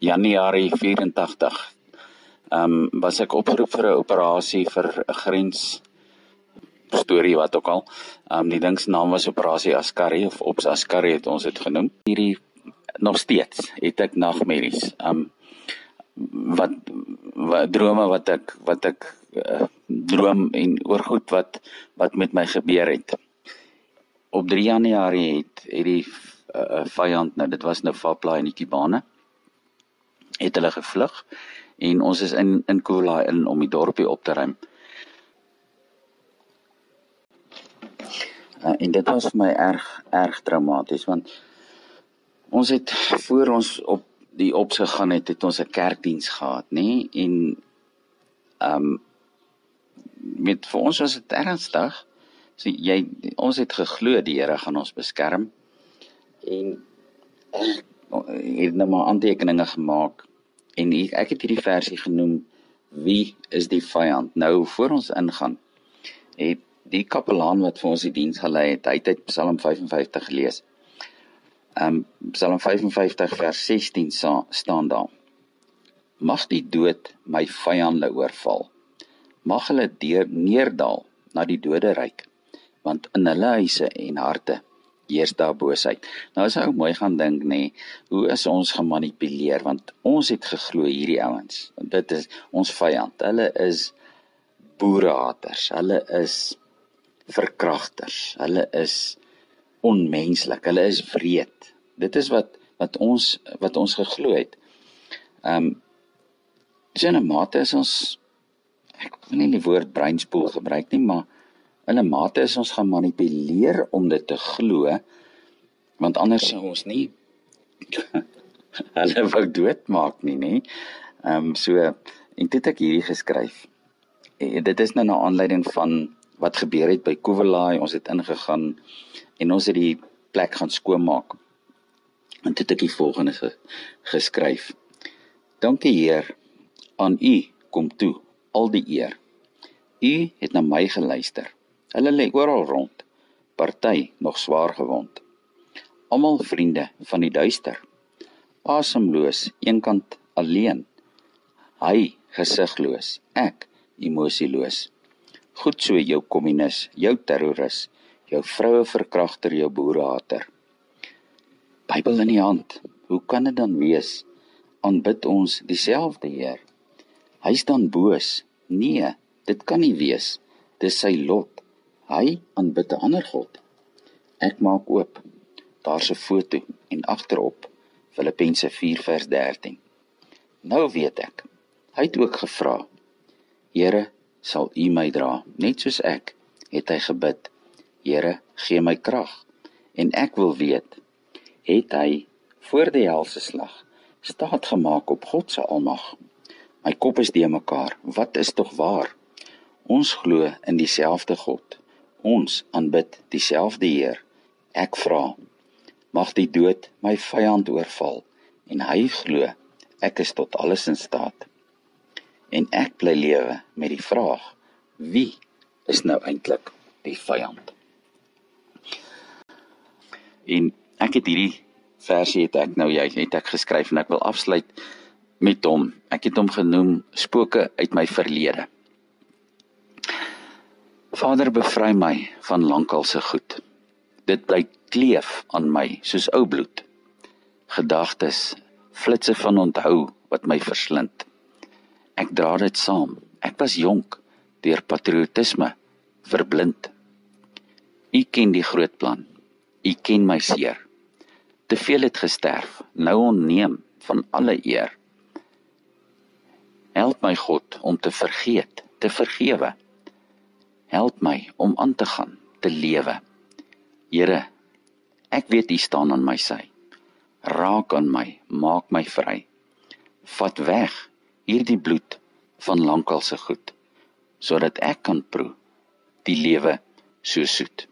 Januarie 84 ehm um, was ek opgeroep vir 'n operasie vir 'n grens storie wat ook al. Ehm um, die ding se naam was operasie Askari of Ops Askari het ons dit genoem. Hierdie nog steeds het ek nagmerries. Ehm um, wat, wat drome wat ek wat ek uh, droom en oor goed wat wat met my gebeur het. Op 3 Januarie het het die uh, vyand nou dit was nou Fapla en die Kibane het hulle gevlug en ons is in in Kula in om die dorpie op te ruim. Uh, en dit was vir my erg erg traumaties want ons het voor ons op die ops gegaan het het ons 'n kerkdiens gehad nê nee? en ehm um, met vir ons was dit ernstig so jy ons het geglo die Here gaan ons beskerm en ek het nou maar aantekeninge gemaak en ek het hierdie versie genoem wie is die vyand nou voor ons ingaan het die kapelaan wat vir ons die diens gelei het hy het uit Psalm 55 gelees. Um, Psalm 55 vers 16 sa, staan daar mag die dood my vyande oorval. Mag hulle deur neerdal na die doderyk want in hulle huise en harte heers daar boosheid. Nou as ou mooi gaan dink nê, hoe is ons gemanipuleer want ons het geglo hierdie ouens. Dit is ons vyand. Hulle is boerehaters. Hulle is verkragters. Hulle is onmenslik. Hulle is wreed. Dit is wat wat ons wat ons geglo het. Ehm um, in 'n mate is ons ek wil nie die woord breinspoel gebruik nie, maar in 'n mate is ons gemanipuleer om dit te glo want anders sou ons nie hulle wou doodmaak nie nê. Ehm um, so en dit ek hierdie geskryf. En dit is nou na aanleiding van wat gebeur het by Kuwelai. Ons het ingegaan en ons het die plek gaan skoonmaak. En dit ek die volgende geskryf. Dankie Heer aan U kom toe al die eer. U het na my geluister. Hulle lê oral rond, party nog swaar gewond. Almal vriende van die duister. Asemloos, eenkant alleen. Hy gesigloos, ek emosieloos. Goed so jou kommunis, jou terroris, jou vroue verkragter, jou boerehater. Bybel in die hand. Hoe kan dit dan wees? Aanbid ons dieselfde Heer. Hy staan boos. Nee, dit kan nie wees. Dis sy lot. Hy aanbid 'n ander god. Ek maak oop. Daar's 'n foto en agterop Filippense 4 vers 13. Nou weet ek. Hy het ook gevra: Here, sal U my dra, net soos ek, het hy gebid. Here, gee my krag. En ek wil weet, het hy voor die helse slag staat gemaak op God se almag. My kop is de mekaar. Wat is tog waar? Ons glo in dieselfde God ons aanbid dieselfde Heer. Ek vra, mag die dood my vyand oorval en hy glo ek is tot alles in staat. En ek bly lewe met die vraag, wie is nou eintlik die vyand? En ek het hierdie versie het ek nou jy het ek geskryf en ek wil afsluit met hom. Ek het hom genoem Spooke uit my verlede. Vader bevry my van lankal se goed. Dit bly kleef aan my soos ou bloed. Gedagtes, flitsse van onthou wat my verslind. Ek dra dit saam. Ek was jonk deur patriotisme verblind. U ken die groot plan. U ken my seer. Te veel het gesterf, nou onneem van alle eer. Help my God om te vergeet, te vergewe. Help my om aan te gaan, te lewe. Here, ek weet U staan aan my sy. Raak aan my, maak my vry. Vat weg hierdie bloed van lankal se goed, sodat ek kan proe die lewe so soet.